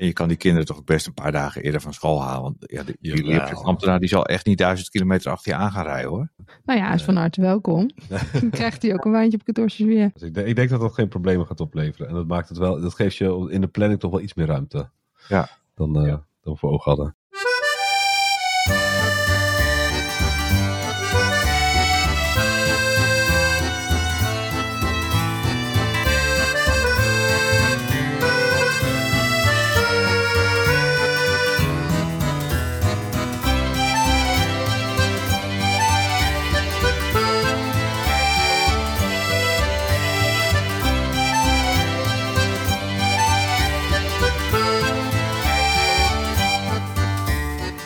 En je kan die kinderen toch ook best een paar dagen eerder van school halen. Want ja, die, die Jawel. leerplichtambtenaar die zal echt niet duizend kilometer achter je aan gaan rijden hoor. Nou ja, hij is van harte welkom. Dan krijgt hij ook een wijntje op kantoortjes weer. Dus ik, denk, ik denk dat dat geen problemen gaat opleveren. En dat maakt het wel, dat geeft je in de planning toch wel iets meer ruimte. Ja. Dan, eh, dan we voor ogen hadden.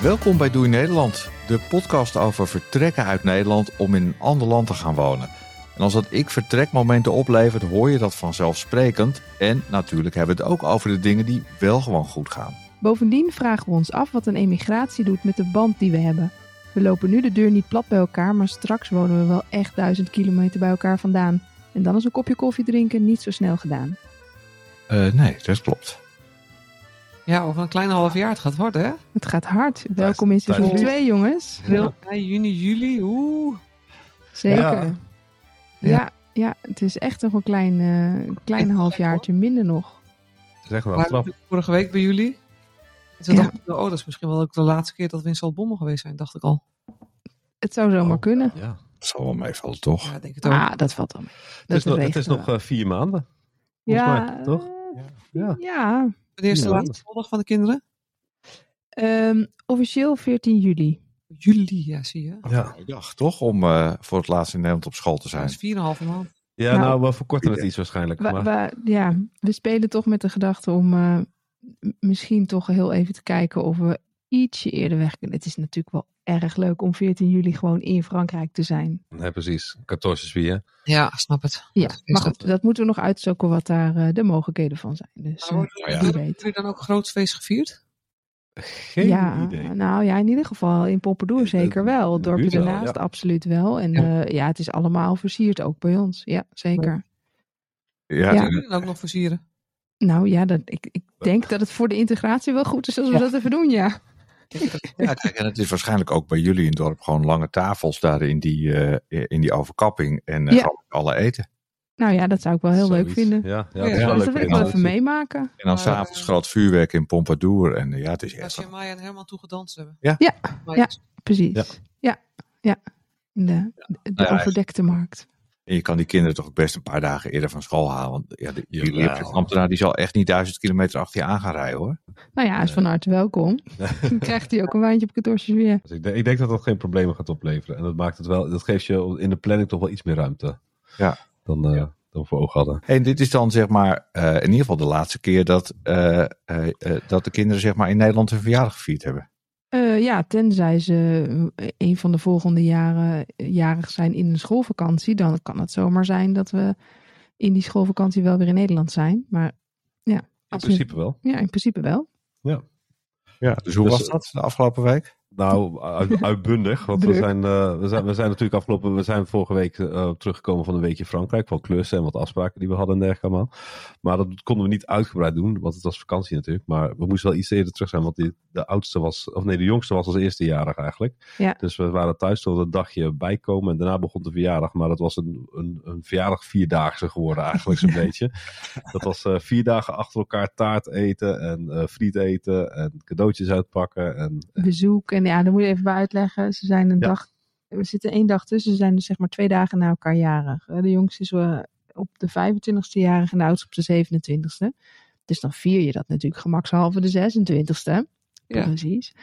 Welkom bij Doei Nederland, de podcast over vertrekken uit Nederland om in een ander land te gaan wonen. En als dat ik vertrekmomenten oplevert, hoor je dat vanzelfsprekend. En natuurlijk hebben we het ook over de dingen die wel gewoon goed gaan. Bovendien vragen we ons af wat een emigratie doet met de band die we hebben. We lopen nu de deur niet plat bij elkaar, maar straks wonen we wel echt duizend kilometer bij elkaar vandaan. En dan is een kopje koffie drinken niet zo snel gedaan. Eh, nee, dat klopt. Ja, over een kleine half jaar het gaat worden, hè? Het gaat hard. Welkom in seizoen thuis. 2, jongens. Mei, juni, juli. Oeh. Zeker. Ja. Ja. Ja, het is echt nog een klein, eh, klein halfjaartje minder nog. Zeg maar, Maar vorige week bij jullie. Toen Ja. dacht ik, oh, dat is misschien wel ook de laatste keer dat we in Zaltbommel geweest zijn, dacht ik al. Het zou zomaar Oh, kunnen. Ja. Dat zal wel meevallen, toch? Ja, ik denk het ook. Ah, dat valt wel mee. Het Dat is, nog, het is nog wel. eh, vier maanden. volgens ja, mij, toch? eh, Ja. ja. Wanneer is de Ja. laatste schooldag van de kinderen? Ehm, officieel 14 juli. Juli, ja, zie je. Ja, dacht toch om eh, voor het laatst in Nederland op school te Dat zijn. is 4,5 maand. ja Nou, nou, we verkorten het iets waarschijnlijk. We, Maar, we- ja, we spelen toch met de gedachte om eh, misschien toch heel even te kijken of we ietsje eerder weg kunnen. Het is natuurlijk wel erg leuk om 14 juli gewoon in Frankrijk te zijn. nee, precies. 14 juillet. Ja, snap het. Ja, maar dat. goed, dat moeten we nog uitzoeken wat daar eh, de mogelijkheden van zijn. Dus eh, worden Oh ja. hebben jullie dan ook een groot feest gevierd? Geen ja, idee. nou ja, in ieder geval in Pompadour zeker wel. Het dorpje ja. absoluut wel. En Ja. ja. ja, het is allemaal versierd ook bij ons. Ja, zeker. Ja, Ja. Dan ook nog versieren? Nou ja, dat, ik, ik denk dat het voor de integratie wel goed is als we dat even doen, ja. Ja, kijk, en het is waarschijnlijk ook bij jullie in het dorp gewoon lange tafels daar in die, eh, in die overkapping. En eh Ja. alle eten. Nou ja, dat zou ik wel heel leuk vinden. Ja, ja, Ja, dat is ja, wel Dus leuk dat wil ik wel even meemaken. En dan s'avonds groot vuurwerk in Pompadour. En eh, ja, het is echt... Als je Maya en Herman toe gedanst hebben. Ja. Ja. Precies. Ja. Ja, ja. In de, de ja, overdekte markt. En je kan die kinderen toch ook best een paar dagen eerder van school halen. Want ja, die, die Jawel. leerplichtambtenaar die zal echt niet duizend kilometer achter je aan gaan rijden hoor. Nou ja, hij is van harte welkom. Dan krijgt hij ook een wijntje op kantoortjes weer. Dus ik, denk, ik denk dat dat geen problemen gaat opleveren. En dat maakt het wel, dat geeft je in de planning toch wel iets meer ruimte. Ja. Dan, eh, dan voor ogen hadden. En dit is dan zeg maar eh, in ieder geval de laatste keer dat, eh, eh, eh, dat de kinderen zeg maar in Nederland hun verjaardag gevierd hebben. Eh, ja, tenzij ze eh, een van de volgende jaren eh, jarig zijn in een schoolvakantie. Dan kan het zomaar zijn dat we in die schoolvakantie wel weer in Nederland zijn. Maar ja, In principe wel. ja in principe wel. Ja, dus hoe Dus, was dat de afgelopen week? Nou, uit- uitbundig. Want we zijn, eh, we, zijn, we zijn natuurlijk afgelopen... We zijn vorige week eh, teruggekomen van een weekje Frankrijk. Van klussen en wat afspraken die we hadden en dergelijke allemaal. Maar dat konden we niet uitgebreid doen. Want het was vakantie natuurlijk. Maar we moesten wel iets eerder terug zijn. Want die, de oudste was... Of nee, de jongste was als eerstejarig eigenlijk. Ja. Dus we waren thuis tot een dagje bijkomen. En daarna begon de verjaardag. Maar dat was een, een, een verjaardag vierdaagse geworden eigenlijk zo'n beetje. Dat was eh, vier dagen achter elkaar taart eten. En friet eten. En cadeautjes uitpakken. En Bezoek. En ja, dan moet je even bij uitleggen. Ze zijn een Ja. dag. We zitten één dag tussen. Ze zijn dus zeg maar twee dagen na elkaar jarig. Eh, De jongste is eh, op de 25ste jarig en de oudste op de 27ste. Dus dan vier je dat natuurlijk gemakshalve de 26ste. Ja. Precies.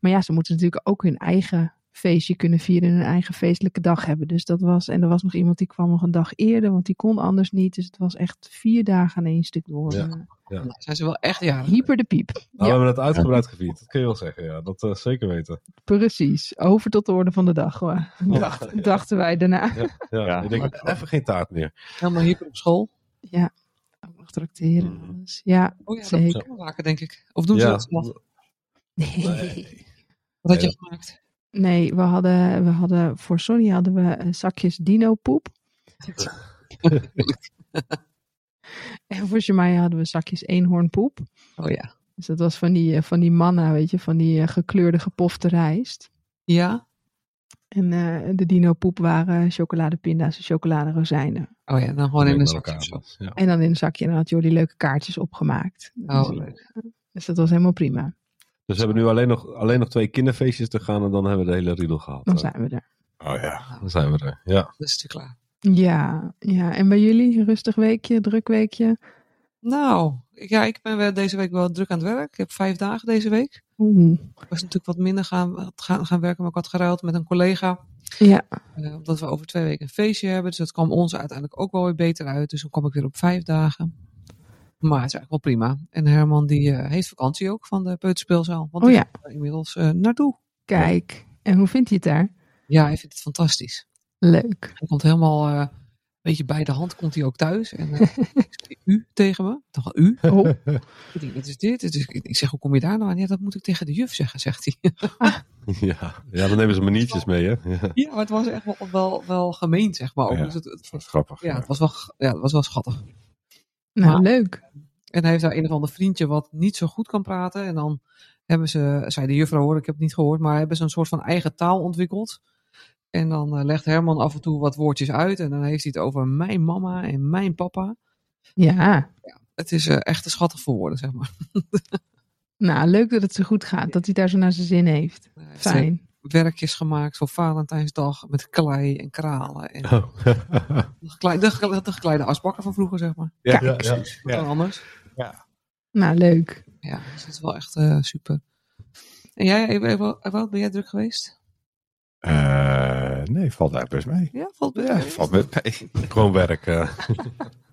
Maar ja, ze moeten natuurlijk ook hun eigen feestje kunnen vieren en hun eigen feestelijke dag hebben. Dus dat was, en er was nog iemand die kwam nog een dag eerder, want die kon anders niet. Dus het was echt vier dagen aan één stuk door. Ja. Eh, Ja. Nou, zijn ze wel echt jarig. Hyper de piep. Nou, ja, we hebben het uitgebreid gevierd. Dat kun je wel zeggen, ja. Dat eh, zeker weten. precies. Over tot de orde van de dag. Hoor. Dacht- Dachten wij daarna. Ja, ja. Ja. Ik denk, even geen taart meer. Helemaal hyper op school. Ja, ook nog tracteren. Alles. Ja, Oh ja, Zeker. maken, denk ik. Of doen ze Ja. dat zelf? nee. Wat had je Nee. gemaakt? Nee, we hadden, we hadden voor Sonny hadden we eh, zakjes dino poep. En voor Jamai hadden we zakjes eenhoornpoep. Oh ja. Dus dat was van die, eh, van die manna, weet je, van die eh, gekleurde gepofte rijst. Ja? En eh, de dino poep waren chocoladepinda's en chocoladerozijnen. Oh ja, dan gewoon in een zakje Ja. En dan in een zakje. En dan had Jordi leuke kaartjes opgemaakt. Oh, dus, leuk. dus dat was helemaal prima. Dus we hebben nu alleen nog, alleen nog twee kinderfeestjes te gaan en dan hebben we de hele riedel gehad. Dan zijn we er. Oh ja. Dan zijn we er. Ja. Dat is natuurlijk klaar. Ja, ja. En bij jullie? Rustig weekje, druk weekje? Nou, ja, ik ben wel deze week wel druk aan het werk. Ik heb vijf dagen deze week. Oeh. Ik was natuurlijk wat minder gaan, gaan, gaan werken, maar ik had geruild met een collega. Ja, eh, omdat we over twee weken een feestje hebben. Dus dat kwam ons uiteindelijk ook wel weer beter uit. Dus dan kwam ik weer op vijf dagen. Maar het is eigenlijk wel prima. En Herman die eh, heeft vakantie ook van de peuterspeelzaal. Want Oh die ja. gaat er inmiddels eh, naartoe. kijk. En hoe vindt hij het daar? Ja, hij vindt het fantastisch. Leuk. Hij komt helemaal eh, een beetje bij de hand komt hij ook thuis. En eh, u tegen me. Dacht, u? Oh, Ik denk, wat is dit? Ik zeg, hoe kom je daar nou aan? Ja, dat moet ik tegen de juf zeggen, zegt hij. Ja. ja, dan nemen ze maniertjes mee, hè? Ja. ja, maar het was echt wel, wel, wel gemeen, zeg maar. Ook. Ja. Dus het, het- grappig. ja, het was wel, ja, het was wel schattig. Nou Maar- leuk. En hij heeft daar een of ander vriendje wat niet zo goed kan praten. En dan hebben ze, zei de juffrouw hoor, ik heb het niet gehoord, maar hebben ze een soort van eigen taal ontwikkeld. En dan eh, legt Herman af en toe wat woordjes uit. En dan heeft hij het over mijn mama en mijn papa. Ja. Het is eh, echt te schattig voor woorden, zeg maar. Nou, leuk dat het zo goed gaat. Dat hij daar zo naar zijn zin heeft. Fijn. Werkjes gemaakt voor Valentijnsdag met klei en kralen. En Oh. de, gekleide, de, gekleide- de gekleide asbakken van vroeger, zeg maar. Ja, Kijk. ja, precies. Wat dan anders. Nou, leuk. Ja, dus dat is wel echt eh, super. En jij, Ewout, Ewout, ben jij druk geweest? Eh, nee, valt eigenlijk best mee. Ja, valt best Ja, mee. valt mee. Gewoon werk. eh.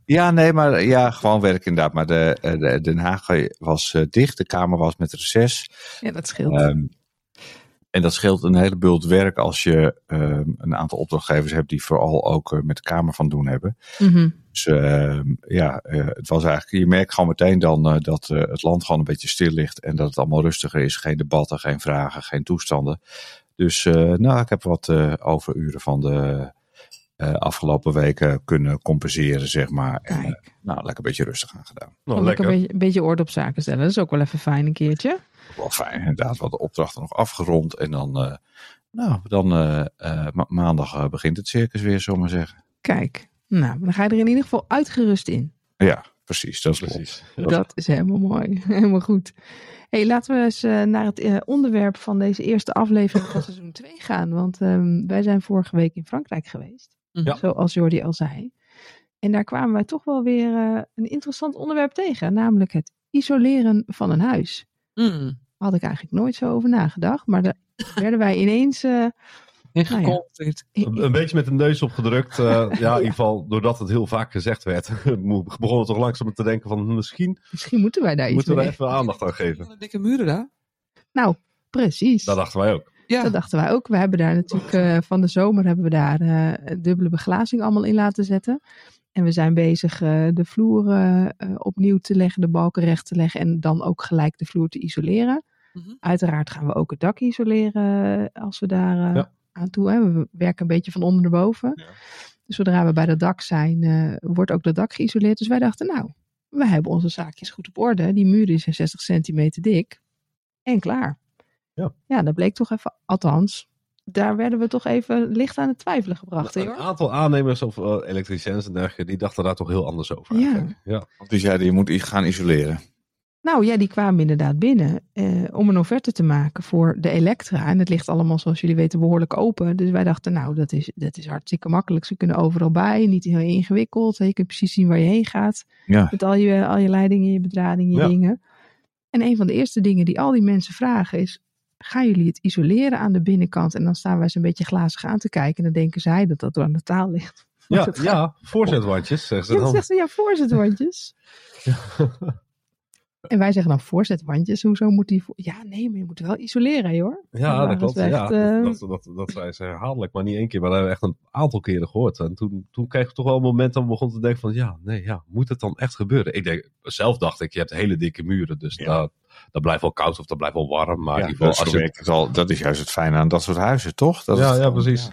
Ja, nee, maar ja, gewoon werk inderdaad. Maar de, eh, de, Den Haag was eh, dicht, de Kamer was met reces. Ja, dat scheelt. Ehm, en dat scheelt een hele bult werk als je ehm, een aantal opdrachtgevers hebt die vooral ook eh, met de Kamer van doen hebben. Mhm. Dus ehm, ja, eh, het was eigenlijk, je merkt gewoon meteen dan eh, dat het land gewoon een beetje stil ligt en dat het allemaal rustiger is. Geen debatten, geen vragen, geen toestanden. Dus nou, ik heb wat overuren van de eh, afgelopen weken kunnen compenseren, zeg maar. En, eh, nou, lekker een beetje rustig aan gedaan. Nou, ook een lekker. beetje, een beetje orde op zaken stellen. Dat is ook wel even fijn een keertje. Wel fijn, inderdaad. Wat de opdrachten nog afgerond. En dan, eh, nou, dan eh, eh, ma- maandag begint het circus weer, zullen we maar zeggen. Kijk. Nou, dan ga je er in ieder geval uitgerust in. Ja, precies. Dat is Precies. klopt. Dat is helemaal mooi. Helemaal goed. hey, laten we eens eh, naar het eh, onderwerp van deze eerste aflevering van seizoen 2 gaan. Want ehm, wij zijn vorige week in Frankrijk geweest. Ja. Zoals Jordi al zei. En daar kwamen wij toch wel weer eh, een interessant onderwerp tegen. Namelijk het isoleren van een huis. Mm. Had ik eigenlijk nooit zo over nagedacht. Maar daar werden wij ineens... eh, Nou ja. Een, een beetje met de neus opgedrukt. eh, ja, in ieder geval doordat het heel vaak gezegd werd. begonnen we toch langzaam te denken van misschien misschien moeten wij daar iets moeten we even aandacht aan geven. Dikke muren daar. Nou, precies. Dat dachten wij ook. Ja, Dat dachten wij ook. We hebben daar natuurlijk eh, van de zomer hebben we daar eh, dubbele beglazing allemaal in laten zetten. En we zijn bezig eh, de vloer opnieuw te leggen, de balken recht te leggen en dan ook gelijk de vloer te isoleren. Mhm. Uiteraard gaan we ook het dak isoleren als we daar eh, Ja. aan toe hebben. We werken een beetje van onder naar boven. Ja. Dus zodra we bij dat dak zijn, eh, wordt ook dat dak geïsoleerd. Dus wij dachten, nou, we hebben onze zaakjes goed op orde. Die muren zijn 60 centimeter dik. En klaar. Ja. Ja, dat bleek toch even, althans, daar werden we toch even licht aan het twijfelen gebracht. hè, Een hoor. aantal aannemers of uh, elektriciëns en dergelijke, die dachten daar toch heel anders over. Ja. eigenlijk. ja. Want die zeiden, je moet gaan isoleren. Nou ja, die kwamen inderdaad binnen eh, om een offerte te maken voor de Elektra. En het ligt allemaal, zoals jullie weten, behoorlijk open. Dus wij dachten, nou, dat is, dat is hartstikke makkelijk. Ze kunnen overal bij, niet heel ingewikkeld. Je kunt precies zien waar je heen gaat. Ja. Met al je, al je leidingen, je bedrading, je Ja. dingen. En een van de eerste dingen die al die mensen vragen is... Gaan jullie het isoleren aan de binnenkant? En dan staan wij ze een beetje glazig aan te kijken. En dan denken zij dat dat door aan de taal ligt. Ja, gaat- ja, voorzetwandjes, zeggen ze Ja, dan zegt ze, ja, voorzetwandjes. En wij zeggen dan voorzetwandjes. Hoezo moet die... voor- Ja, nee, maar je moet wel isoleren, hè, hoor. Dan Ja, dat klopt. echt, ja, eh, dat, dat, dat, dat zei ze herhaaldelijk, maar niet één keer. Maar dat hebben we echt een aantal keren gehoord. En toen, toen kreeg ik toch wel een moment dat we begonnen te denken van... Ja, nee, ja, moet het dan echt gebeuren? Ik denk, zelf dacht ik, je hebt hele dikke muren. Dus Ja. dat, dat blijft wel koud of dat blijft wel warm. Maar Ja, in ieder dat, geval, is als je, al, dat is juist het fijne aan dat soort huizen, toch? Dat ja, het ja, precies.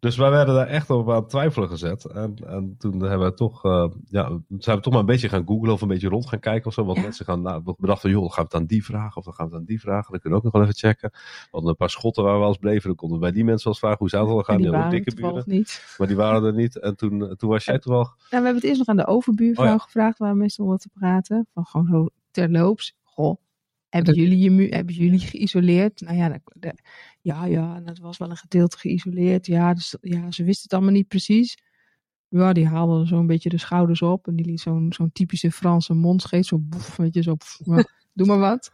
Dus wij werden daar echt op aan het twijfelen gezet. En, en toen hebben we toch, eh, ja, zijn we toch maar een beetje gaan googlen of een beetje rond gaan kijken of zo. Ja. mensen gaan, nou, we bedachten, joh, gaan we het aan die vragen of dan gaan we het aan die vragen. Dan kunnen we ook nog wel even checken. We hadden een paar schotten waar we als bleven. Dan konden we bij die mensen wel eens vragen hoe zou het wel gaan. Die Die dikke buren. niet. Maar die waren er niet. En toen, eh, toen was jij toevallig. Nou, we hebben het eerst nog aan de overbuurvrouw Oh ja. gevraagd, waar we meestal wat te praten. Van gewoon zo terloops. Goh, hebben Dat- jullie, je mu- hebben jullie geïsoleerd? Nou ja, de, de- ja, ja, het was wel een gedeelte geïsoleerd. Ja, dus, ja, ze wisten het allemaal niet precies. Ja, die haalde zo'n beetje de schouders op. En die liet zo'n zo'n typische Franse mondscheet. Zo boef, weet je, zo ja, doe maar wat.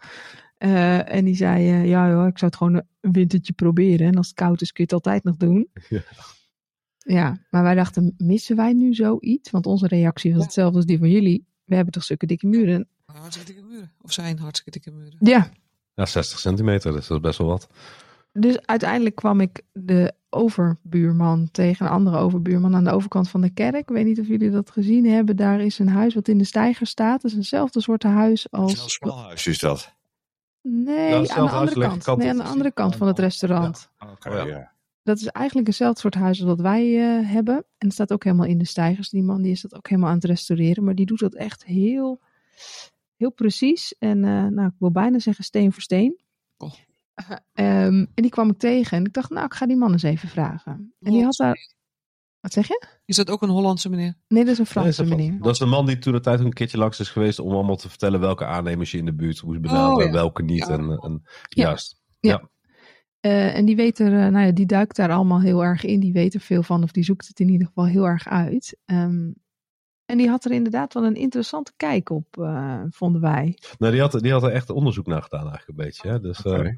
Eh, en die zei, eh, ja joh, ik zou het gewoon een wintertje proberen. En als het koud is kun je het altijd nog doen. Ja. Ja, maar wij dachten, missen wij nu zoiets? Want onze reactie was Ja. hetzelfde als die van jullie. We hebben toch zulke dikke muren? Hartstikke dikke muren. Of zijn hartstikke dikke muren. Ja, Ja, 60 centimeter, dus dat is best wel wat. dus uiteindelijk kwam ik de overbuurman tegen een andere overbuurman aan de overkant van de kerk. Ik weet niet of jullie dat gezien hebben. Daar is een huis wat in de steiger staat. Dat is eenzelfde soort huis Een als... smalhuis is dat. Nee, Ja, aan hetzelfde de huis, andere kant. Nee, aan de andere kant van het restaurant. Oké, Oh ja. ja. Dat is eigenlijk eenzelfde soort huis als wat wij eh, hebben. En het staat ook helemaal in de stijgers. Die man die is dat ook helemaal aan het restaureren. Maar die doet dat echt heel, heel precies. En eh, nou, ik wil bijna zeggen steen voor steen. Oh. Ehm, en die kwam ik tegen. En ik dacht, nou, ik ga die man eens even vragen. En die had daar... Wat zeg je? Is dat ook een Hollandse meneer? Nee, dat is een Franse meneer. Dat is de man die toen de tijd een keertje langs is geweest om allemaal te vertellen welke aannemers je in de buurt moest benaderen, Oh, ja. welke niet. Ja. En, en, Ja. Juist. Eh, en die weet er, eh, nou ja, die duikt daar allemaal heel erg in. Die weet er veel van, of die zoekt het in ieder geval heel erg uit. Ehm, en die had er inderdaad wel een interessante kijk op, eh, vonden wij. Nou, die had, die had er echt onderzoek naar gedaan eigenlijk een beetje. Hè? Dus, eh.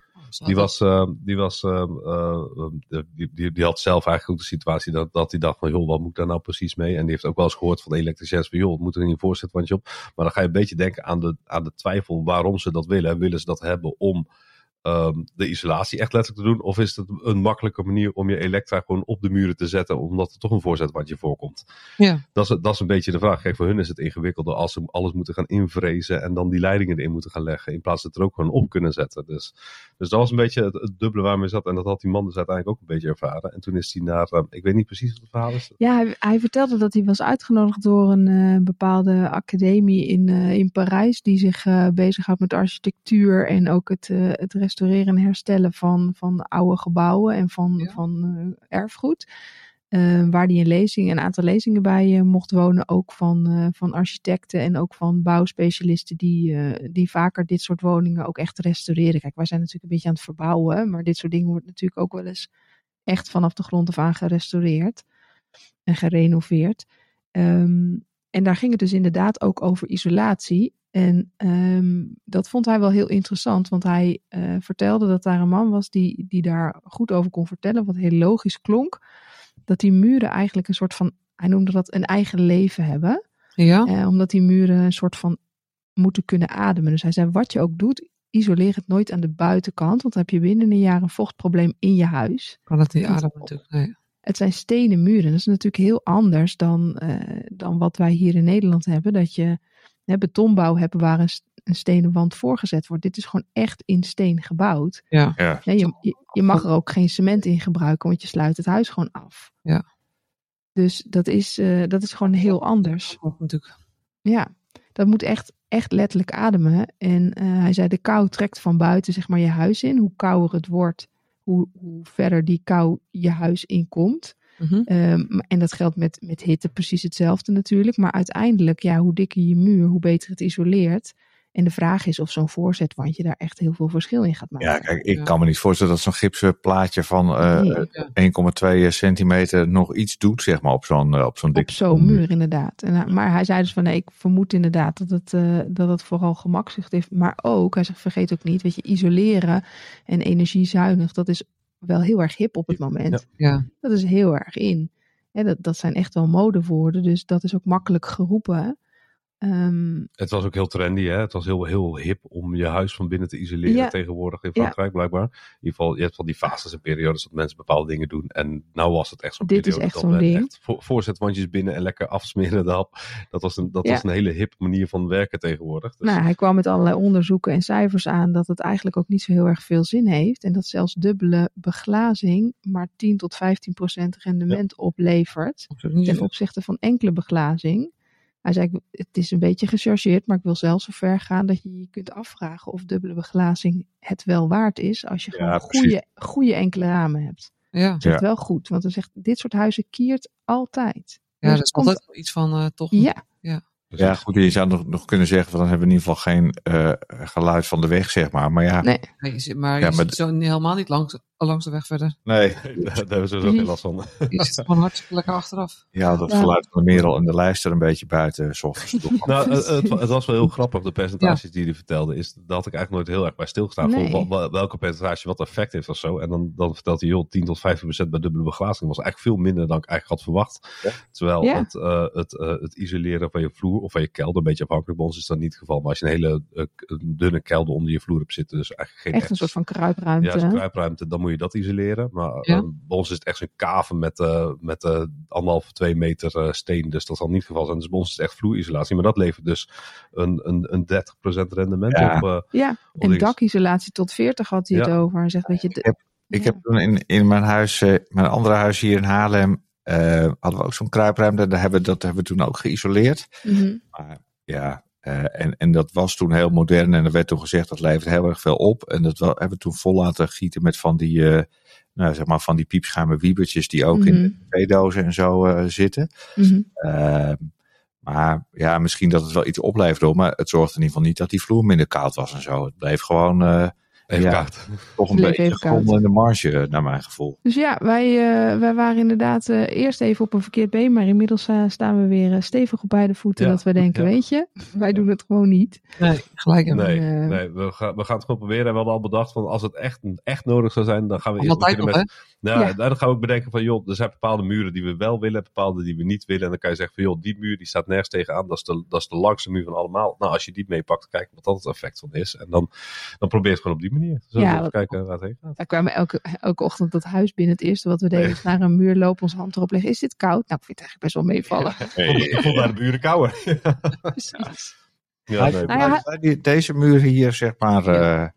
Die was, eh, die, was eh, eh, eh, die, die, die had zelf eigenlijk ook de situatie dat, dat hij dacht van, joh, wat moet ik daar nou precies mee? En die heeft ook wel eens gehoord van de elektriciens van, joh, moet er niet een voorzetwandje op? Maar dan ga je een beetje denken aan de, aan de twijfel waarom ze dat willen. Willen ze dat hebben om ehm, de isolatie echt letterlijk te doen? Of is het een makkelijke manier om je elektra gewoon op de muren te zetten, omdat er toch een voorzetwandje voorkomt? Ja. Dat is, dat is een beetje de vraag. Kijk, voor hun is het ingewikkelder als ze alles moeten gaan invrezen en dan die leidingen erin moeten gaan leggen. In plaats dat ze er ook gewoon op kunnen zetten. Dus, dus dat was een beetje het, het dubbele waarmee zat. En dat had die man dus uiteindelijk ook een beetje ervaren. En toen is hij naar, eh, ik weet niet precies wat het verhaal is. Ja, hij, hij vertelde dat hij was uitgenodigd door een eh, bepaalde academie in, eh, in Parijs. Die zich eh bezighoudt met architectuur en ook het, het restaureren en herstellen van, van oude gebouwen en van, Ja. van eh, erfgoed. Eh, waar hij een lezing, een aantal lezingen bij eh, mocht wonen. Ook van, van architecten en ook van bouwspecialisten die, die vaker dit soort woningen ook echt restaureren. Kijk, wij zijn natuurlijk een beetje aan het verbouwen. Maar dit soort dingen wordt natuurlijk ook wel eens echt vanaf de grond af aan gerestaureerd en gerenoveerd. Ehm, en daar ging het dus inderdaad ook over isolatie. En ehm, dat vond hij wel heel interessant, want hij eh, vertelde dat daar een man was die, die daar goed over kon vertellen, wat heel logisch klonk. Dat die muren eigenlijk een soort van, hij noemde dat een eigen leven hebben. Ja? Eh, omdat die muren een soort van moeten kunnen ademen. Dus hij zei, wat je ook doet, isoleer het nooit aan de buitenkant, want dan heb je binnen een jaar een vochtprobleem in je huis. Kan het niet ademen natuurlijk. Nee. Het zijn stenen muren. Dat is natuurlijk heel anders dan, eh, dan wat wij hier in Nederland hebben. Dat je hè, betonbouw hebt waar een, st- een stenen wand voorgezet wordt. Dit is gewoon echt in steen gebouwd. Ja. Ja. Ja, je, je, je mag er ook geen cement in gebruiken, want je sluit het huis gewoon af. Ja. Dus dat is, eh, dat is gewoon heel anders. Natuurlijk. Ja, dat moet echt, echt letterlijk ademen. En eh, hij zei, de kou trekt van buiten zeg maar je huis in. Hoe kouder het wordt, hoe, hoe verder die kou je huis inkomt. Ehm, en dat geldt met, met hitte precies hetzelfde natuurlijk. Maar uiteindelijk, ja, hoe dikker je muur, hoe beter het isoleert. En de vraag is of zo'n voorzetwandje daar echt heel veel verschil in gaat maken. Ja, kijk, ik Ja. kan me niet voorstellen dat zo'n gipsen plaatje van eh, Nee. Ja. 1,2 centimeter nog iets doet, zeg maar, op zo'n eh, op zo'n dik zo'n muur inderdaad. En, maar hij zei dus van nee, ik vermoed inderdaad dat het, eh, dat het vooral gemakzucht heeft. Maar ook, hij zegt vergeet ook niet, weet je, isoleren en energiezuinig, dat is wel heel erg hip op het moment. Ja. Dat is heel erg in. Hè, dat, dat zijn echt wel modewoorden, dus dat is ook makkelijk geroepen. Ehm, Het was ook heel trendy, hè? Het was heel, heel hip om je huis van binnen te isoleren Ja. tegenwoordig in Ja. Frankrijk, blijkbaar. In ieder geval, je hebt van die fases en periodes dat mensen bepaalde dingen doen. En nou was het echt zo'n Dit is periode echt zo'n ding. echt voor, voorzetwandjes binnen en lekker afsmeren de hap. Dat was een, dat Ja. was een hele hip manier van werken tegenwoordig. Dus, nou, hij kwam met allerlei onderzoeken en cijfers aan dat het eigenlijk ook niet zo heel erg veel zin heeft. En dat zelfs dubbele beglazing maar 10 tot 15 procent rendement oplevert. Ten opzichte van enkele beglazing. Hij zei, ik- het is een beetje gechargeerd, maar ik wil zelfs zo ver gaan dat je je kunt afvragen of dubbele beglazing het wel waard is als je Ja, gewoon goede, goede enkele ramen hebt. Ja. Dat is Ja. wel goed, want hij zegt, dit soort huizen kiert altijd. ja, Dus dat is komt- altijd iets van eh, toch. Ja, Ja, het- goed, je zou nog, nog kunnen zeggen, van, dan hebben we in ieder geval geen eh, geluid van de weg, zeg maar. Maar ja, nee. Maar Ja, je maar zo helemaal niet langs, langs de weg verder. nee. daar, hebben we sowieso geen last van. Je zit gewoon hartstikke lekker achteraf. Ja, dat Ja. geluid van de Merel en de lijster een beetje buiten. s ochtends. Nou, het, het, was wel heel grappig, de percentages die hij vertelde. Is, daar had ik eigenlijk nooit heel erg bij stilgestaan. Nee. Voor wel- welke percentage wat effect heeft of zo. En dan, dan vertelt hij, joh, 10 tot 15 procent bij dubbele beglazing. was eigenlijk veel minder dan ik eigenlijk had verwacht. Ja. Terwijl Ja. het, eh, het, eh, het isoleren van je vloer of van je kelder, een beetje afhankelijk. Bij ons is dat niet het geval. Maar als je een hele eh, dunne kelder onder je vloer hebt zitten, dus eigenlijk geen Echt een soort van kruipruimte. ja, kruipruimte, dan moet je dat isoleren. Maar Ja. eh, bij ons is het echt zo'n kaven met, eh met eh anderhalf, twee meter eh, steen. Dus dat zal niet het geval zijn. Dus bij ons is het echt vloerisolatie. Maar dat levert dus een, een, een 30% rendement Ja. op. eh, Ja, op en dakisolatie tot 40 had hij het Ja. over. Zegt, weet je, de- heb- Ik Ja. heb toen in, in mijn huis, eh, mijn andere huis hier in Haarlem, eh, hadden we ook zo'n kruipruimte. Daar hebben, we- dat hebben we toen ook geïsoleerd. Mhm. Maar ja, eh, en, en dat was toen heel modern. En er werd toen gezegd dat levert heel erg veel op. En dat hebben we toen vol laten gieten met van die, eh, nou, zeg maar van die piepschuime wiebertjes die ook in Mhm. de theedozen en zo eh, zitten. Mhm. Ehm, maar ja, misschien dat het wel iets opleverde, hoor, maar het zorgde in ieder geval niet dat die vloer minder koud was en zo. Het bleef gewoon even Ja. kaart. toch een beetje gevonden in de marge, naar mijn gevoel. Dus ja, wij, eh, wij waren inderdaad eh, eerst even op een verkeerd been, maar inmiddels eh, staan we weer eh, stevig op beide voeten. Ja, Dat we denken, ja. weet je, wij doen het gewoon niet. Nee, gelijk hebben. Nee, eh, nee we, gaan, we gaan het gewoon proberen. En we hadden al bedacht van als het echt, echt nodig zou zijn, dan gaan we eerst beginnen nog, met... Nou, Ja. dan gaan we ook bedenken van, joh, er zijn bepaalde muren die we wel willen, bepaalde die we niet willen. En dan kan je zeggen van, joh, die muur die staat nergens tegenaan. Dat is de, dat is de langste muur van allemaal. Nou, als je die meepakt, kijk wat dat het effect van is. En dan, dan probeer je het gewoon op die manier. Zo Ja, even kijken waar het heen gaat. Wij kwamen elke, elke ochtend dat huis binnen. Het eerste wat we deden is naar een muur lopen, onze hand erop leggen. Is dit koud? Nou, ik vind het eigenlijk best wel meevallen. Ik vond daar de buren kouder. Precies. ja, nee, Nou ja, die- deze muur hier, zeg maar, eh,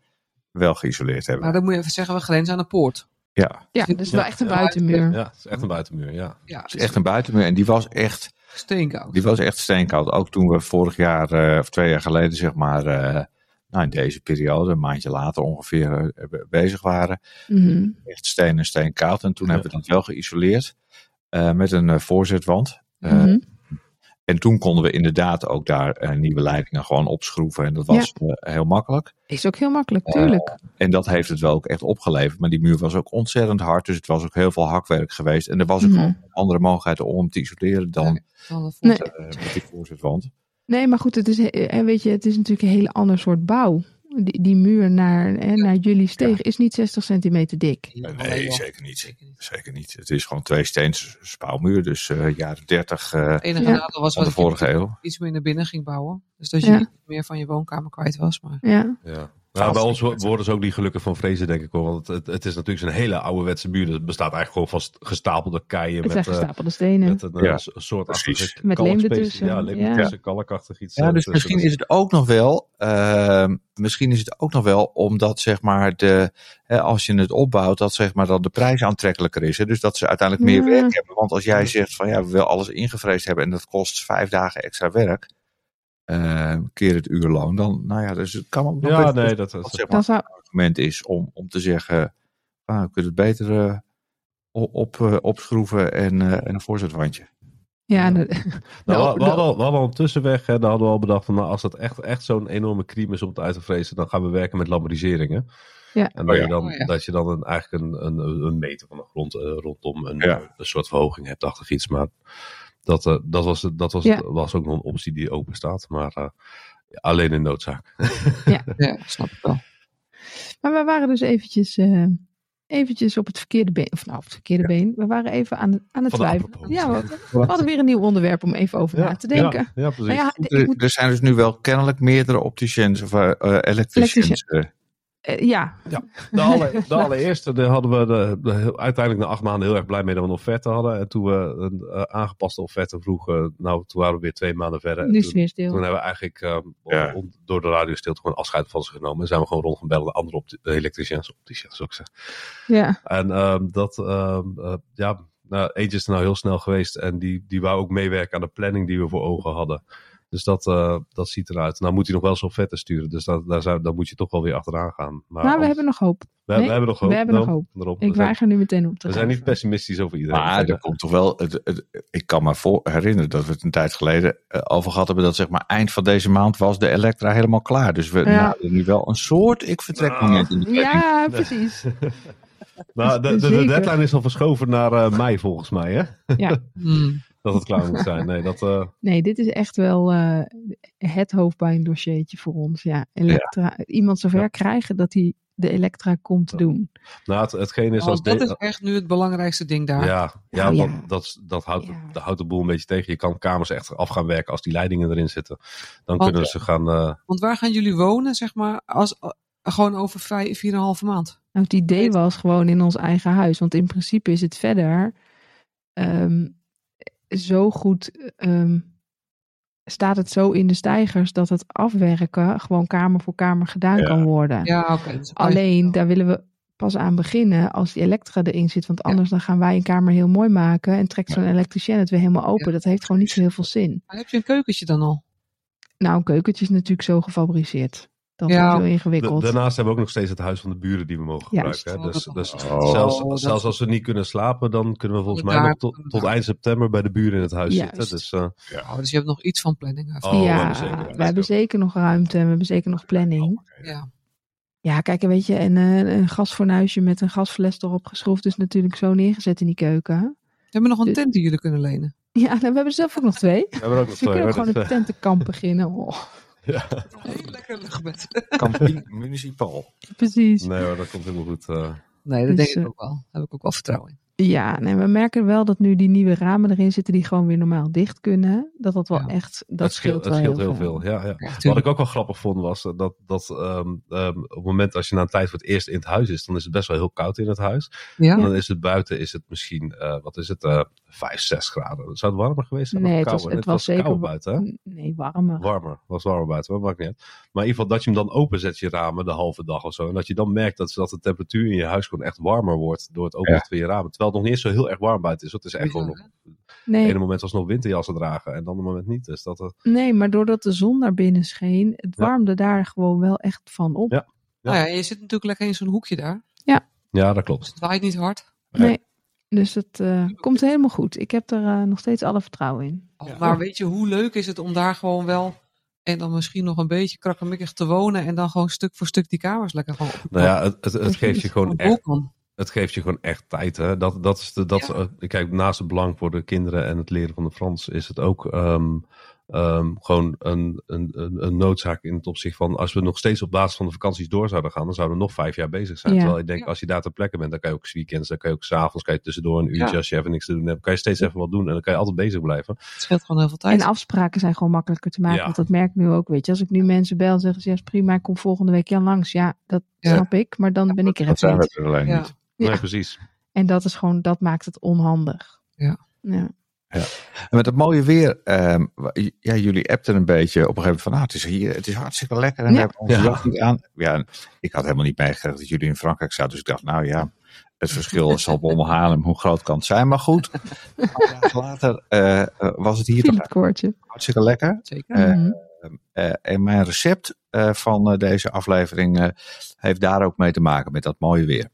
wel geïsoleerd hebben. Maar dan moet je even zeggen, we grenzen aan de poort. Ja, Ja, dat is wel echt een ja. buitenmuur. ja, het is echt een buitenmuur, ja. Ja, het is echt een buitenmuur. En die was echt, steenkoud. die was echt steenkoud. Ook toen we vorig jaar, eh, of twee jaar geleden, zeg maar, eh, nou in deze periode, een maandje later ongeveer, eh, be- bezig waren. Mhm. Echt steen en steenkoud. En toen Ja. hebben we dat wel geïsoleerd eh, met een eh, voorzetwand. Eh, Mhm. En toen konden we inderdaad ook daar eh, nieuwe leidingen gewoon opschroeven. En dat was eh, heel makkelijk. Is ook heel makkelijk, tuurlijk. En dat heeft het wel ook echt opgeleverd. Maar die muur was ook ontzettend hard. Dus het was ook heel veel hakwerk geweest. En er was ook Mhm. andere mogelijkheid om hem te isoleren dan Nee. eh, met die voorzetwand. Nee, maar goed, het is, eh, weet je, het is natuurlijk een hele ander soort bouw. Die, die muur naar, hè, naar jullie steeg is niet 60 centimeter dik. Nee, zeker niet. Zeker niet. Het is gewoon twee steens spouwmuur. Dus eh jaren 30 eh, Het enige Ja. nadeel was dat de je vorige eeuw. iets meer naar binnen ging bouwen. Dus dat je Ja. niet meer van je woonkamer kwijt was. Maar Ja, Ja. Nou, bij ons wo- worden ze ook niet gelukkig van vrezen, denk ik hoor. Want het, het is natuurlijk zo'n hele ouderwetse muur. Het bestaat eigenlijk gewoon van st- gestapelde keien. het met, eh, gestapelde stenen. met een eh, Ja, soort precies. achtige Met leem ertussen, Ja, leem ja. ertussen, kalkachtig iets. Ja, eh, dus misschien is het ook nog wel, ehm, misschien is het ook nog wel omdat zeg maar de, hè, als je het opbouwt, dat zeg maar dat de prijs aantrekkelijker is. Hè? Dus dat ze uiteindelijk meer Ja. werk hebben. Want als jij zegt van ja, we willen alles ingevreesd hebben en dat kost vijf dagen extra werk, ehm, keer het uurloon, dan, nou ja, dus het kan ook nog Ja, nee, dat dat, dat dat, zeg maar Dan zou, een argument is om, om te zeggen, ah, we kunnen het beter o- op, eh, opschroeven en, eh, en een voorzetwandje. ja, de- Nou, de- we, we de- hadden al, we hadden al een tussenweg. Hè, daar hadden we al bedacht van, nou, als het echt, echt zo'n enorme crime is om het uit te vrezen, dan gaan we werken met lambriseringen. Ja. En dat, Oh ja. je dan, Oh ja. dat je dan een, eigenlijk een, een, een meter van de grond eh, rondom een, Ja. een soort verhoging hebt achter iets. Maar dat, eh, dat, was, dat was, Ja. was ook nog een optie die open staat. Maar eh, alleen in noodzaak. ja, snap ik wel. Maar we waren dus eventjes eh, eventjes op het verkeerde been. Of nou, op het verkeerde been. We waren even aan, aan het twijfelen. Ja, we, we hadden weer een nieuw onderwerp om even over na te denken. Ja, ja precies. Nou ja, Er, moet, er zijn dus nu wel kennelijk meerdere opticians of electricians. Eh. eh, ja, De, alle, de allereerste daar hadden we de, uiteindelijk na acht maanden heel erg blij mee dat we een offerte hadden. En toen we een eh, aangepaste offerte vroegen, nou toen waren we weer twee maanden verder. Nu is het toen, weer stil. toen hebben we eigenlijk eh, Ja. om- door de radiostilte gewoon afscheid van ze genomen. En zijn we gewoon rond gaan bellen de andere opti- elektriciens, opticiens ook zeggen. Ja, En ehm, dat, ehm, eh, ja, nou, eentje is er nou heel snel geweest. En die, die wou ook meewerken aan de planning die we voor ogen hadden. Dus dat, eh, dat ziet eruit. Nou moet hij nog wel zo'n vette sturen. Dus dat, daar, zou, daar moet je toch wel weer achteraan gaan. Maar maar we anders- hebben nog hoop. we, nee, we hebben nog hoop. we hebben nog daarom- hoop. daarom. Ik weiger nu meteen op te we zijn niet pessimistisch over iedereen. Maar er komt toch wel. Het, het- ik kan me voor, herinneren dat we het een tijd geleden eh, over gehad hebben. Dat zeg maar eind van deze maand was de Elektra helemaal klaar. Dus we Ja. nu wel een soort ik vertrek moment in de planning. Ja, precies. nou, de, de, de Zeker. deadline is al verschoven naar eh, mei volgens mij. Hè? Ja. Dat het klaar moet zijn. Nee, dat, eh, Nee, dit is echt wel eh, het hoofdpijndossiertje voor ons. Ja, Elektra. Iemand zover Ja. krijgen dat hij de Elektra komt Ja. doen. nou, het, hetgeen is als Want dat de- is echt nu het belangrijkste ding daar. Ja, ja, Nou, ja. want Dat, dat, houdt, Ja. dat houdt de boel een beetje tegen. Je kan kamers echt af gaan werken als die leidingen erin zitten. Dan Want- kunnen ze gaan. eh, Want waar gaan jullie wonen, zeg maar, als, gewoon over vijf, vier en een halve maand? Nou, het idee was gewoon in ons eigen huis. Want in principe is het verder ehm, zo goed. ehm, staat het zo in de stijgers dat het afwerken gewoon kamer voor kamer gedaan Ja. kan worden. Ja, oké. dus Alleen, daar willen we pas aan beginnen als die elektra erin zit. Want anders dan gaan wij een kamer heel mooi maken en trekt zo'n elektricien het weer helemaal open. Ja. Dat heeft gewoon niet zo heel veel zin. Maar heb je een keukentje dan al? Nou, een keukentje is natuurlijk zo gefabriceerd. Dat Ja. is heel da- ingewikkeld. daarnaast hebben we ook nog steeds het huis van de buren die we mogen Juist. gebruiken. Hè? Dus, Oh, dus dat- Oh. zelfs, dat- zelfs als we niet kunnen slapen, dan kunnen we volgens mij nog tot, tot eind september bij de buren in het huis Juist. zitten. Dus, eh, Oh, dus je hebt nog iets van planning. Oh, we ja, hebben zeker, ja. we hebben zeker nog ruimte en we hebben zeker nog planning. Ja. Ja, kijk, en weet je, en, eh, een gasfornuisje met een gasfles erop geschroefd is natuurlijk zo neergezet in die keuken. We hebben nog een Dus- tent die jullie kunnen lenen. Ja, nou, we hebben er zelf ook nog twee. we hebben ook nog we kunnen ook gewoon een tentenkamp beginnen. Oh, ja. Een heel lekker luchtbed. Camping Municipal. precies. Nee hoor, dat komt helemaal goed. eh. Nee, dat Dus, denk ik eh, ook wel. Daar heb ik ook wel vertrouwen in. Ja, nee, we merken wel dat nu die nieuwe ramen erin zitten die gewoon weer normaal dicht kunnen. Dat dat wel Ja. echt, dat het scheelt, scheelt, het wel scheelt heel veel. Ja, ja. Ja, Wat ik ook wel grappig vond was dat, dat ehm, ehm, op het moment als je na een tijd voor het eerst in het huis is, dan is het best wel heel koud in het huis. Ja? En dan is het buiten is het misschien, eh, wat is het, eh 5, 6 graden. Zou het warmer geweest zijn? Nee, of het was, kouder? het was zeker koud wa- buiten, hè? Nee, warmer. Warmer, was warmer buiten, maar maakt niet uit. Maar in ieder geval dat je hem dan openzet, je ramen, de halve dag of zo. En dat je dan merkt dat, dat de temperatuur in je huis gewoon echt warmer wordt door het openen van je ramen. Terwijl het nog niet eens zo heel erg warm buiten is. Het is echt gewoon nog, het Nee, ene moment was nog winterjassen dragen en dan het moment niet. Dus dat, eh, nee, maar doordat de zon naar binnen scheen, het Ja. warmde daar gewoon wel echt van op. Ja. Nou ja, je zit natuurlijk lekker in zo'n hoekje daar. ja, dat Dus klopt. het waait niet hard. Nee. Dus het eh, komt helemaal goed. Ik heb er eh, nog steeds alle vertrouwen in. Ja. Maar weet je, hoe leuk is het om daar gewoon wel... En dan misschien nog een beetje krakkemikkig te wonen. En dan gewoon stuk voor stuk die kamers lekker gewoon op Nou ja, het, het, geeft je gewoon echt het geeft je gewoon echt tijd. Hè? Dat, dat is de, dat, Ja. eh, kijk, naast het belang voor de kinderen en het leren van de Frans is het ook ehm, ehm, gewoon een, een, een, een noodzaak in het opzicht van als we nog steeds op basis van de vakanties door zouden gaan, dan zouden we nog vijf jaar bezig zijn. Ja. Terwijl ik denk, Ja. als je daar ter plekke bent, dan kan je ook weekends, dan kan je ook s'avonds, kan je tussendoor een uurtje Ja. als je even niks te doen hebt, kan je steeds even wat doen en dan kan je altijd bezig blijven. Het scheelt gewoon heel veel tijd. En afspraken zijn gewoon makkelijker te maken. Ja. Want dat merk ik nu ook. Weet je, als ik nu mensen bel en zeggen ze ja, is prima, ik kom volgende week Jan langs. Ja, dat Ja. snap ik. Maar dan ben ik er Dat even zijn we niet. er alleen ja. niet. Ja. Nee, precies. En dat is gewoon, dat maakt het onhandig. Ja. ja. En met het mooie weer, ehm, ja, jullie appten een beetje op een gegeven moment van, nou, het is hier, het is hartstikke lekker en we Ja. hebben onze Ja. jas niet aan. Ja, en ik had helemaal niet meegekregen dat jullie in Frankrijk zaten, dus ik dacht, nou ja, het verschil zal bij hoe groot kan het zijn, maar goed. Een paar dagen later eh, eh, was het hier toch hartstikke lekker. Zeker. Eh, Mhm. Eh, en mijn recept eh, van deze aflevering eh, heeft daar ook mee te maken met dat mooie weer.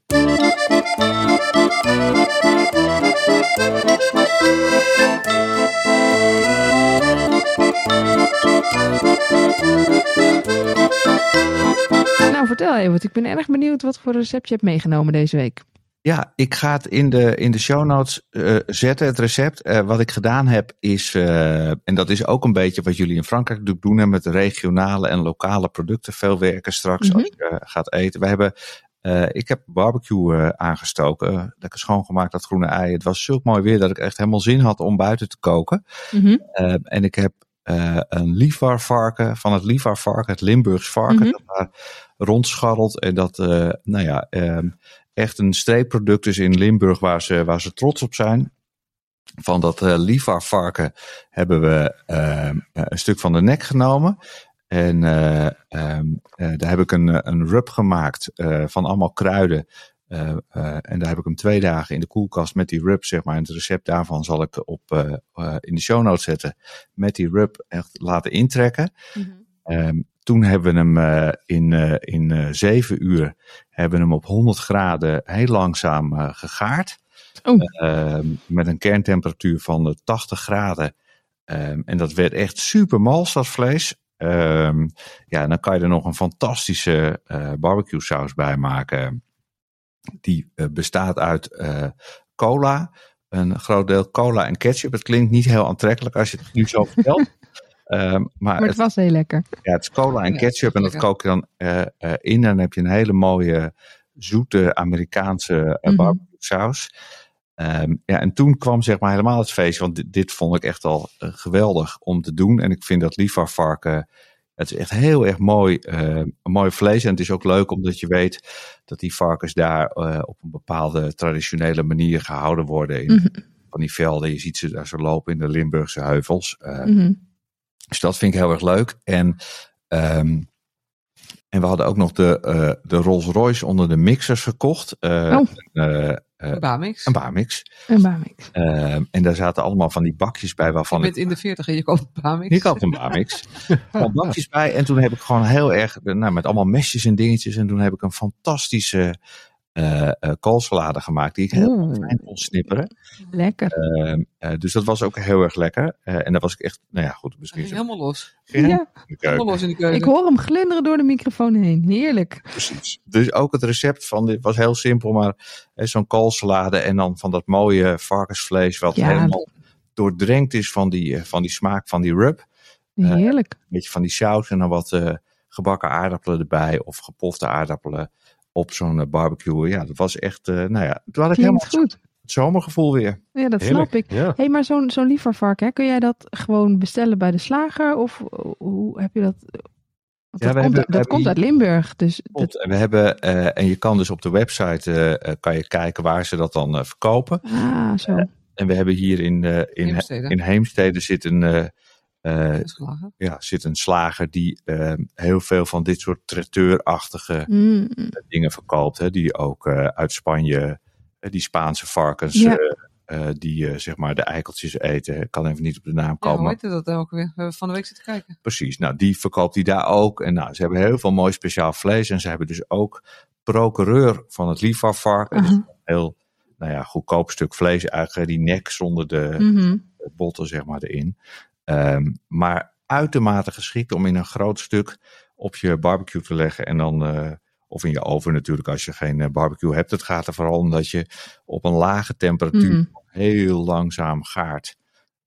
Nou, vertel even, want ik ben erg benieuwd wat voor recept je hebt meegenomen deze week. Ja, ik ga het in de, in de show notes eh, zetten, het recept. Eh, wat ik gedaan heb is, eh, en dat is ook een beetje wat jullie in Frankrijk natuurlijk doen, hè, met regionale en lokale producten veel werken straks Mhm. als je gaat eten. We hebben Eh, ik heb barbecue eh, aangestoken. lekker schoongemaakt, dat groene ei. Het was zulk mooi weer dat ik echt helemaal zin had om buiten te koken. Mhm. Eh, en ik heb een liefarvarken van het liefarvarken, het Limburgs varken, Mhm. dat daar rondscharrelt. En dat, nou ja, ehm, echt een streepproduct is in Limburg waar ze, waar ze trots op zijn. Van dat eh liefarvarken hebben we een stuk van de nek genomen. En eh, ehm, eh, daar heb ik een, eh, een rub gemaakt van allemaal kruiden. En daar heb ik hem twee dagen in de koelkast met die rub, zeg maar. En het recept daarvan zal ik op, in de show notes zetten. Met die rub echt laten intrekken. Ehm, toen hebben we hem in, in zeven uur hebben we hem op 100 graden heel langzaam gegaard. Oh. Ehm, met een kerntemperatuur van eh, 80 graden. En dat werd echt super mals, dat vlees. Ehm, ja, en dan kan je er nog een fantastische eh barbecue saus bij maken. Die eh, bestaat uit eh, cola, een groot deel cola en ketchup. Het klinkt niet heel aantrekkelijk als je het nu zo vertelt. Ehm, maar Maar het was heel lekker. ja, het is cola en Ja, ketchup en dat kook je dan in. En dan heb je een hele mooie, zoete Amerikaanse Mhm. barbecue saus. Ehm, ja, en toen kwam zeg maar helemaal het feest. Want dit, dit vond ik echt al eh, geweldig om te doen. En ik vind dat liefarvarken, het is echt heel erg mooi, eh, een mooi vlees. En het is ook leuk omdat je weet dat die varkens daar eh, op een bepaalde traditionele manier gehouden worden. In Mhm. van die velden. Je ziet ze daar zo lopen in de Limburgse heuvels. Eh, Mhm. dus dat vind ik heel erg leuk. En, ehm, en we hadden ook nog de, eh, de Rolls Royce onder de mixers gekocht. Eh, Oh. eh, Bamix. een baarmix. Een Bamix. Ehm, en daar zaten allemaal van die bakjes bij Je waarvan bent ik... in de 40 en je koopt Bamix. Ik had een baarmix. Van bakjes bij. En toen heb ik gewoon heel erg, nou, met allemaal mesjes en dingetjes. En toen heb ik een fantastische eh eh, koolsalade gemaakt. Die ik heel Oeh. fijn kon snipperen. Lekker. Ehm, eh, dus dat was ook heel erg lekker. Eh, en daar was ik echt, nou ja, goed, misschien... Ging helemaal los. Ja, in de keuken. Helemaal los in de keuken. ik hoor hem glunderen door de microfoon heen. Heerlijk. Precies. Dus ook het recept van dit was heel simpel, maar zo'n koolsalade en dan van dat mooie varkensvlees wat Ja. helemaal doordrenkt is van die, eh, van die smaak van die rub. Heerlijk. Een beetje van die saus en dan wat eh, gebakken aardappelen erbij of gepofte aardappelen op zo'n eh, barbecue. Ja, dat was echt, eh, nou ja, toen had ik helemaal goed. het zomergevoel weer. Ja, dat Heerlijk. snap ik. Ja. hey, maar zo'n zo'n lievervarken, hè, kun jij dat gewoon bestellen bij de slager? Of hoe heb je dat? Want Ja, dat we komt, hebben- dat hebben komt uit Limburg. Dus dat. En we hebben, eh, en je kan dus op de website eh, eh, kan je kijken waar ze dat dan eh, verkopen. ah, zo. En we hebben hier in, eh, in, Heemstede. in Heemstede zit een, eh, ja, zit een slager die eh, heel veel van dit soort traiteur-achtige Mm, dingen verkoopt. Hè, die ook eh, uit Spanje, die Spaanse varkens, Ja. die zeg maar de eikeltjes eten. Ik kan even niet op de naam Ja, komen. hoe heette dat ook weer? We hebben van de week zitten kijken. Precies, nou die verkoopt hij daar ook. En nou, ze hebben heel veel mooi speciaal vlees. En ze hebben dus ook procureur van het Liefarvarken. Dus een heel nou ja, goedkoop stuk vlees eigenlijk. Die nek zonder de Mhm. botten zeg maar erin. Ehm, maar uitermate geschikt om in een groot stuk op je barbecue te leggen. En dan, eh, of in je oven natuurlijk als je geen eh, barbecue hebt. Het gaat er vooral om dat je op een lage temperatuur Mhm. heel langzaam gaart.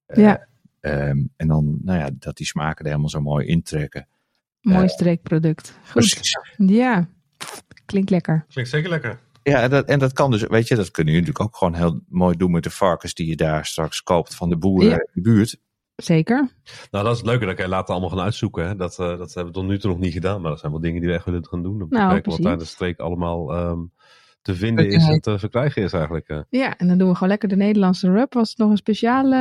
Eh, Ja. ehm, en dan, nou ja, dat die smaken er helemaal zo mooi intrekken. Mooi streekproduct. Goed. Precies. Ja, klinkt lekker. Klinkt zeker lekker. Ja, en dat, en dat kan dus, weet je, dat kunnen jullie natuurlijk ook gewoon heel mooi doen met de varkens die je daar straks koopt van de boeren Ja. in de buurt. Zeker. Nou, dat is het leuke. Dat kan je later allemaal gaan uitzoeken. Hè. Dat, eh, dat hebben we tot nu toe nog niet gedaan. Maar dat zijn wel dingen die we echt willen gaan doen. Om te Nou, kijken wat daar in de streek allemaal ehm, te vinden is en te verkrijgen is eigenlijk. eh. Ja, en dan doen we gewoon lekker de Nederlandse rub. Was het nog een speciale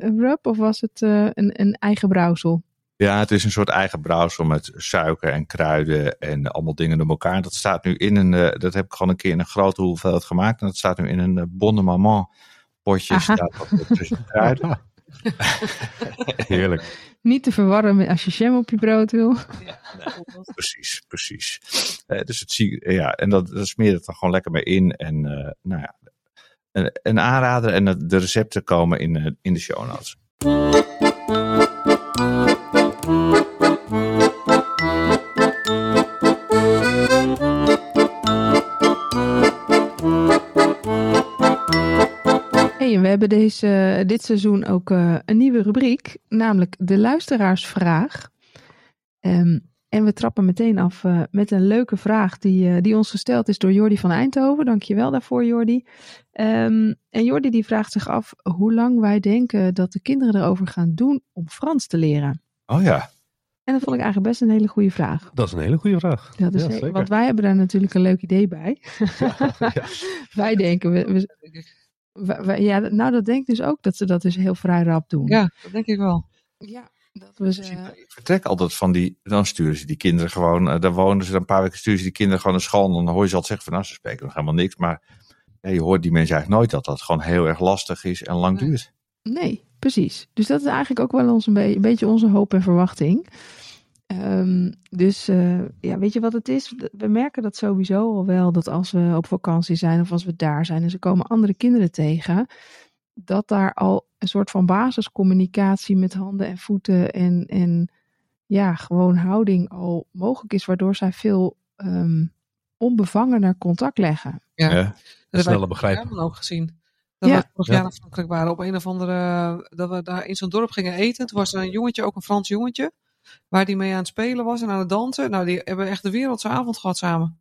eh, rub of was het eh, een, een eigen brouwsel? Ja, het is een soort eigen brouwsel met suiker en kruiden en allemaal dingen door elkaar. Dat staat nu in een, eh, dat heb ik gewoon een keer in een grote hoeveelheid gemaakt. En dat staat nu in een uh, bonne maman potje. Staat dat tussen kruiden. Heerlijk. Niet te verwarren met als je jam op je brood wil. Precies, precies. Eh, dus het zie, ja, en dat, dat smeer het dan gewoon lekker mee in. En eh, nou ja, een, een aanrader en de recepten komen in, eh, in de show notes. Hebben deze, dit seizoen ook eh, een nieuwe rubriek, namelijk de luisteraarsvraag. Ehm, En we trappen meteen af uh, met een leuke vraag die, uh, die ons gesteld is door Jordi van Eindhoven. Dankjewel daarvoor, Jordi. Um, en Jordi die vraagt zich af hoe lang wij denken dat de kinderen erover gaan doen om Frans te leren. Oh ja. En dat vond ik eigenlijk best een hele goede vraag. Dat is een hele goede vraag. Dat is Ja, he- zeker. want wij hebben daar natuurlijk een leuk idee bij. ja. wij denken, we, ja, nou dat denk ik dus ook dat ze dat dus heel vrij rap doen. Ja, dat denk ik wel. Ja, dat we ze, Ik vertrek altijd van die, dan sturen ze die kinderen gewoon, eh, dan wonen ze een paar weken, sturen ze die kinderen gewoon naar school. En dan hoor je ze altijd zeggen van, nou, ze spreken nog helemaal niks. Maar ja, je hoort die mensen eigenlijk nooit dat dat gewoon heel erg lastig is en lang duurt. Nee, precies. Dus dat is eigenlijk ook wel ons een, be- een beetje onze hoop en verwachting. Ehm, dus eh, ja, weet je wat het is? We merken dat sowieso al wel dat als we op vakantie zijn of als we daar zijn en ze komen andere kinderen tegen, dat daar al een soort van basiscommunicatie met handen en voeten en, en ja, gewoon houding al mogelijk is, waardoor zij veel ehm onbevangener contact leggen. Ja. Ja. Dat hebben sneller begrijpen. Herman ook gezien. Dat Ja. we vorig Ja. jaar naar Frankrijk waren op een of andere... Dat we daar in zo'n dorp gingen eten. Toen was er een jongetje, ook een Frans jongetje. Waar die mee aan het spelen was en aan het dansen. Nou, die hebben echt de wereldse avond gehad samen.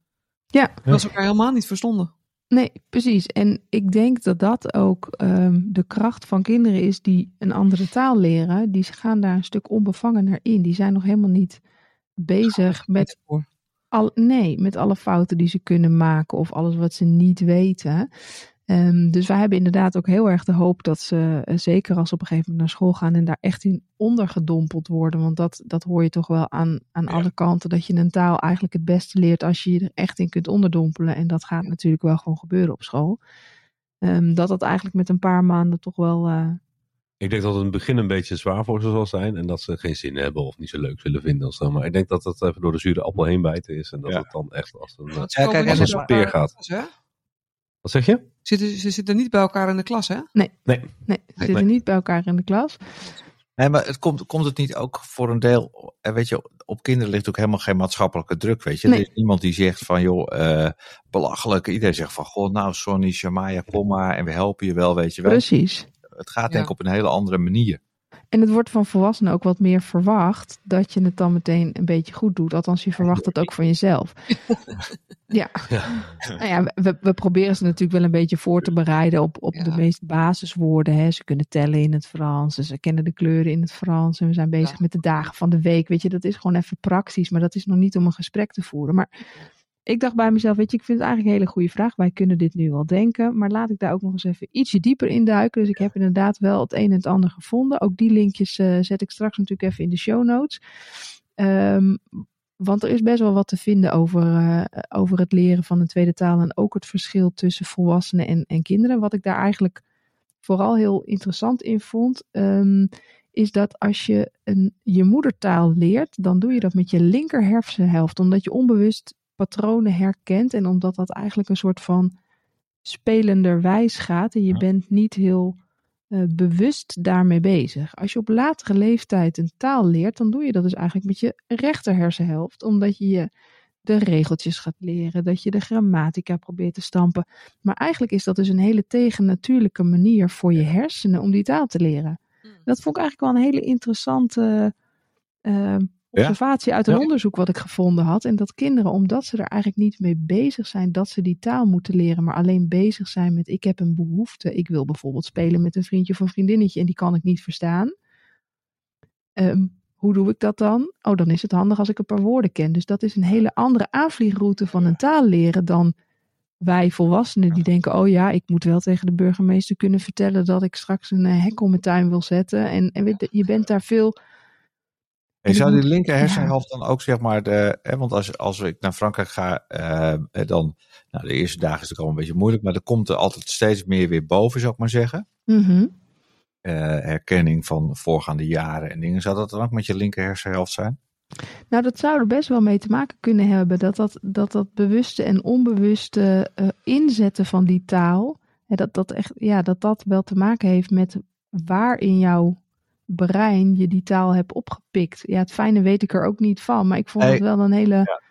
Ja. Dat ze elkaar helemaal niet verstonden. Nee, precies. En ik denk dat dat ook ehm, de kracht van kinderen is die een andere taal leren. Die gaan daar een stuk onbevangener in. Die zijn nog helemaal niet bezig met, al, nee, met alle fouten die ze kunnen maken of alles wat ze niet weten. Ehm, dus wij hebben inderdaad ook heel erg de hoop dat ze, eh, zeker als ze op een gegeven moment naar school gaan en daar echt in ondergedompeld worden. Want dat, dat hoor je toch wel aan, aan Ja. alle kanten. Dat je een taal eigenlijk het beste leert als je je er echt in kunt onderdompelen. En dat gaat natuurlijk wel gewoon gebeuren op school. Ehm, dat dat eigenlijk met een paar maanden toch wel. eh, Ik denk dat het in het begin een beetje zwaar voor ze zal zijn. En dat ze geen zin hebben of niet zo leuk zullen vinden. Of zo. Maar ik denk dat het even door de zure appel heen bijten is. En dat Ja. het dan echt als een... Ja, kijk, als een speer gaat. Wat zeg je? Zitten, ze zitten niet bij elkaar in de klas, hè? nee, ze zitten nee. niet bij elkaar in de klas. Nee, maar het komt, komt het niet ook voor een deel, weet je, op kinderen ligt ook helemaal geen maatschappelijke druk, weet je. Nee. Er is niemand die zegt van, joh, eh, belachelijk. Iedereen zegt van, goh, nou, Sonny, Shamaya, kom maar en we helpen je wel, weet je wel. Precies. Het gaat denk ik op een hele andere manier. En het wordt van volwassenen ook wat meer verwacht dat je het dan meteen een beetje goed doet. Althans, je verwacht dat ook van jezelf. ja. Nou ja, we, we proberen ze natuurlijk wel een beetje voor te bereiden op, op de meest basiswoorden. Hè. Ze kunnen tellen in het Frans, en ze kennen de kleuren in het Frans. En we zijn bezig Ja. met de dagen van de week. Weet je, dat is gewoon even praktisch, maar dat is nog niet om een gesprek te voeren. Maar ik dacht bij mezelf, weet je, ik vind het eigenlijk een hele goede vraag. Wij kunnen dit nu wel denken, maar laat ik daar ook nog eens even ietsje dieper in duiken. Dus ik heb inderdaad wel het een en het ander gevonden. Ook die linkjes eh, zet ik straks natuurlijk even in de show notes. Ehm, want er is best wel wat te vinden over, eh, over het leren van een tweede taal en ook het verschil tussen volwassenen en, en kinderen. Wat ik daar eigenlijk vooral heel interessant in vond, ehm, is dat als je een, je moedertaal leert, dan doe je dat met je linker hersenhelft, omdat je onbewust patronen herkent en omdat dat eigenlijk een soort van spelenderwijs gaat en je Ja. bent niet heel eh, bewust daarmee bezig. Als je op latere leeftijd een taal leert, dan doe je dat dus eigenlijk met je rechter hersenhelft, omdat je je de regeltjes gaat leren, dat je de grammatica probeert te stampen. Maar eigenlijk is dat dus een hele tegennatuurlijke manier voor je hersenen om die taal te leren. Hmm. Dat vond ik eigenlijk wel een hele interessante eh, observatie uit een Ja. onderzoek wat ik gevonden had. En dat kinderen, omdat ze er eigenlijk niet mee bezig zijn dat ze die taal moeten leren, maar alleen bezig zijn met ik heb een behoefte. Ik wil bijvoorbeeld spelen met een vriendje of een vriendinnetje en die kan ik niet verstaan. Ehm, hoe doe ik dat dan? Oh, dan is het handig als ik een paar woorden ken. Dus dat is een hele andere aanvliegroute van een taal leren dan wij volwassenen die denken: oh ja, ik moet wel tegen de burgemeester kunnen vertellen dat ik straks een eh, hek om mijn tuin wil zetten. En, en je bent daar veel. En zou die linker hersenhelft dan ook zeg maar de, hè, want als, als ik naar Frankrijk ga, eh, dan, nou de eerste dagen is het allemaal een beetje moeilijk, maar er komt er altijd steeds meer weer boven, zou ik maar zeggen. Mhm. Eh, herkenning van voorgaande jaren en dingen. Zou dat dan ook met je linker hersenhelft zijn? Nou, dat zou er best wel mee te maken kunnen hebben. Dat dat, dat, dat bewuste en onbewuste eh, inzetten van die taal. Hè, dat, dat, echt, ja, dat dat wel te maken heeft met waar in jouw brein je die taal hebt opgepikt. Ja, het fijne weet ik er ook niet van. Maar ik vond het wel een hele.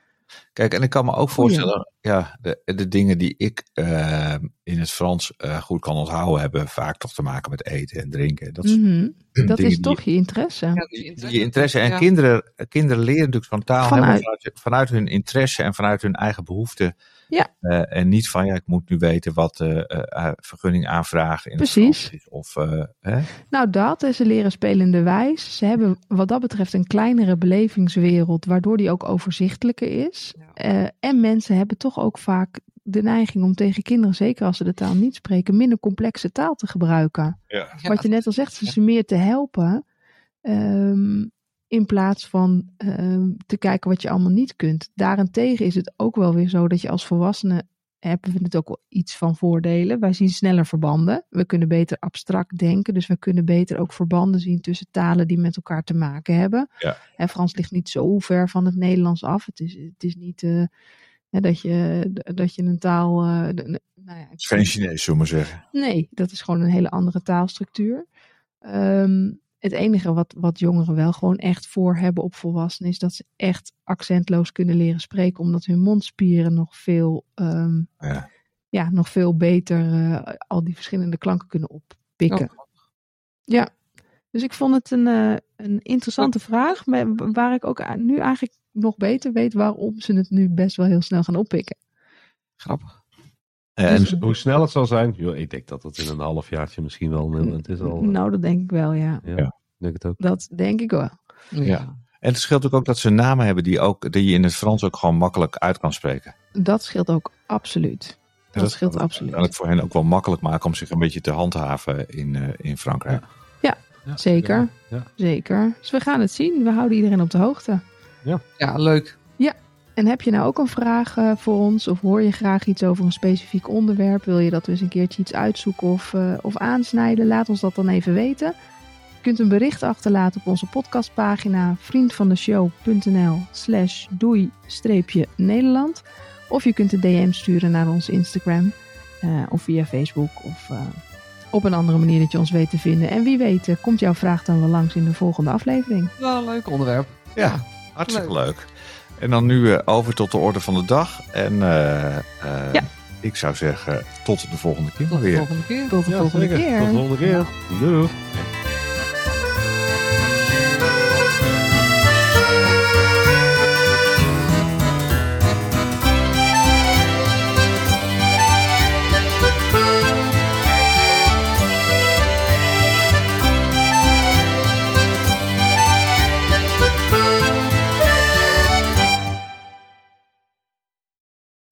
Kijk, en ik kan me ook voorstellen, ja, de, de dingen die ik eh, in het Frans eh, goed kan onthouden, hebben vaak toch te maken met eten en drinken. Dat is Mhm. Dat dingen is toch je interesse. Ja, die interesse. En Ja. kinderen, kinderen leren natuurlijk van taal Vanuit- vanuit, vanuit hun interesse en vanuit hun eigen behoeften. Ja. Eh, en niet van, ja, ik moet nu weten wat eh eh, vergunning aanvragen in Precies. is. Of, eh, hè? Nou, dat. En ze leren spelende wijs. Ze hebben wat dat betreft een kleinere belevingswereld, waardoor die ook overzichtelijker is. Ja. Eh, en mensen hebben toch ook vaak de neiging om tegen kinderen, zeker als ze de taal niet spreken, minder complexe taal te gebruiken. Ja, Wat je net al zegt, ze meer te helpen. ehm, in plaats van ehm, te kijken wat je allemaal niet kunt. Daarentegen is het ook wel weer zo dat je als volwassene hebben we het ook wel iets van voordelen. Wij zien sneller verbanden. We kunnen beter abstract denken. Dus we kunnen beter ook verbanden zien tussen talen die met elkaar te maken hebben. Ja. En Frans ligt niet zo ver van het Nederlands af. Het is, het is niet eh, hè, dat, je, dat je een taal. de- nou ja, Het is geen Chinees, zullen we maar zeggen. Nee, dat is gewoon een hele andere taalstructuur. Ehm, het enige wat, wat jongeren wel gewoon echt voor hebben op volwassenen is dat ze echt accentloos kunnen leren spreken, omdat hun mondspieren nog veel, ehm, Ja. ja, nog veel beter eh, al die verschillende klanken kunnen oppikken. Oh, Ja, dus ik vond het een, eh, een interessante vraag, maar waar ik ook nu eigenlijk nog beter weet waarom ze het nu best wel heel snel gaan oppikken. grappig. Eh, en Dus- Hoe snel het zal zijn, joh, ik denk dat het in een halfjaartje misschien wel. Het is al. Nou, dat denk ik wel, ja. ja, Ja. ik denk het ook. Dat denk ik wel. Ja. En het scheelt ook, ook dat ze namen hebben die, ook, die je in het Frans ook gewoon makkelijk uit kan spreken. Dat scheelt ook absoluut. En Dat scheelt kan- absoluut. kan het voor hen ook wel makkelijk maken om zich een beetje te handhaven in, eh, in Frankrijk. Ja, Zeker. Ja. Zeker. Dus we gaan het zien. We houden iedereen op de hoogte. Ja, leuk. En heb je nou ook een vraag eh, voor ons? Of hoor je graag iets over een specifiek onderwerp? Wil je dat we eens een keertje iets uitzoeken of, eh, of aansnijden? Laat ons dat dan even weten. Je kunt een bericht achterlaten op onze podcastpagina vriendvandeshow.nl slash doei-nederland. Of je kunt een DM sturen naar ons Instagram eh, of via Facebook of eh, op een andere manier dat je ons weet te vinden. En wie weet komt jouw vraag dan wel langs in de volgende aflevering. Wel een leuk onderwerp. Ja, hartstikke leuk. En dan nu eh, over tot de orde van de dag. En eh, eh, Ja. ik zou zeggen, tot de volgende keer Tot de volgende keer. Tot de Ja, volgende zeker. keer. Tot de volgende keer. Doei.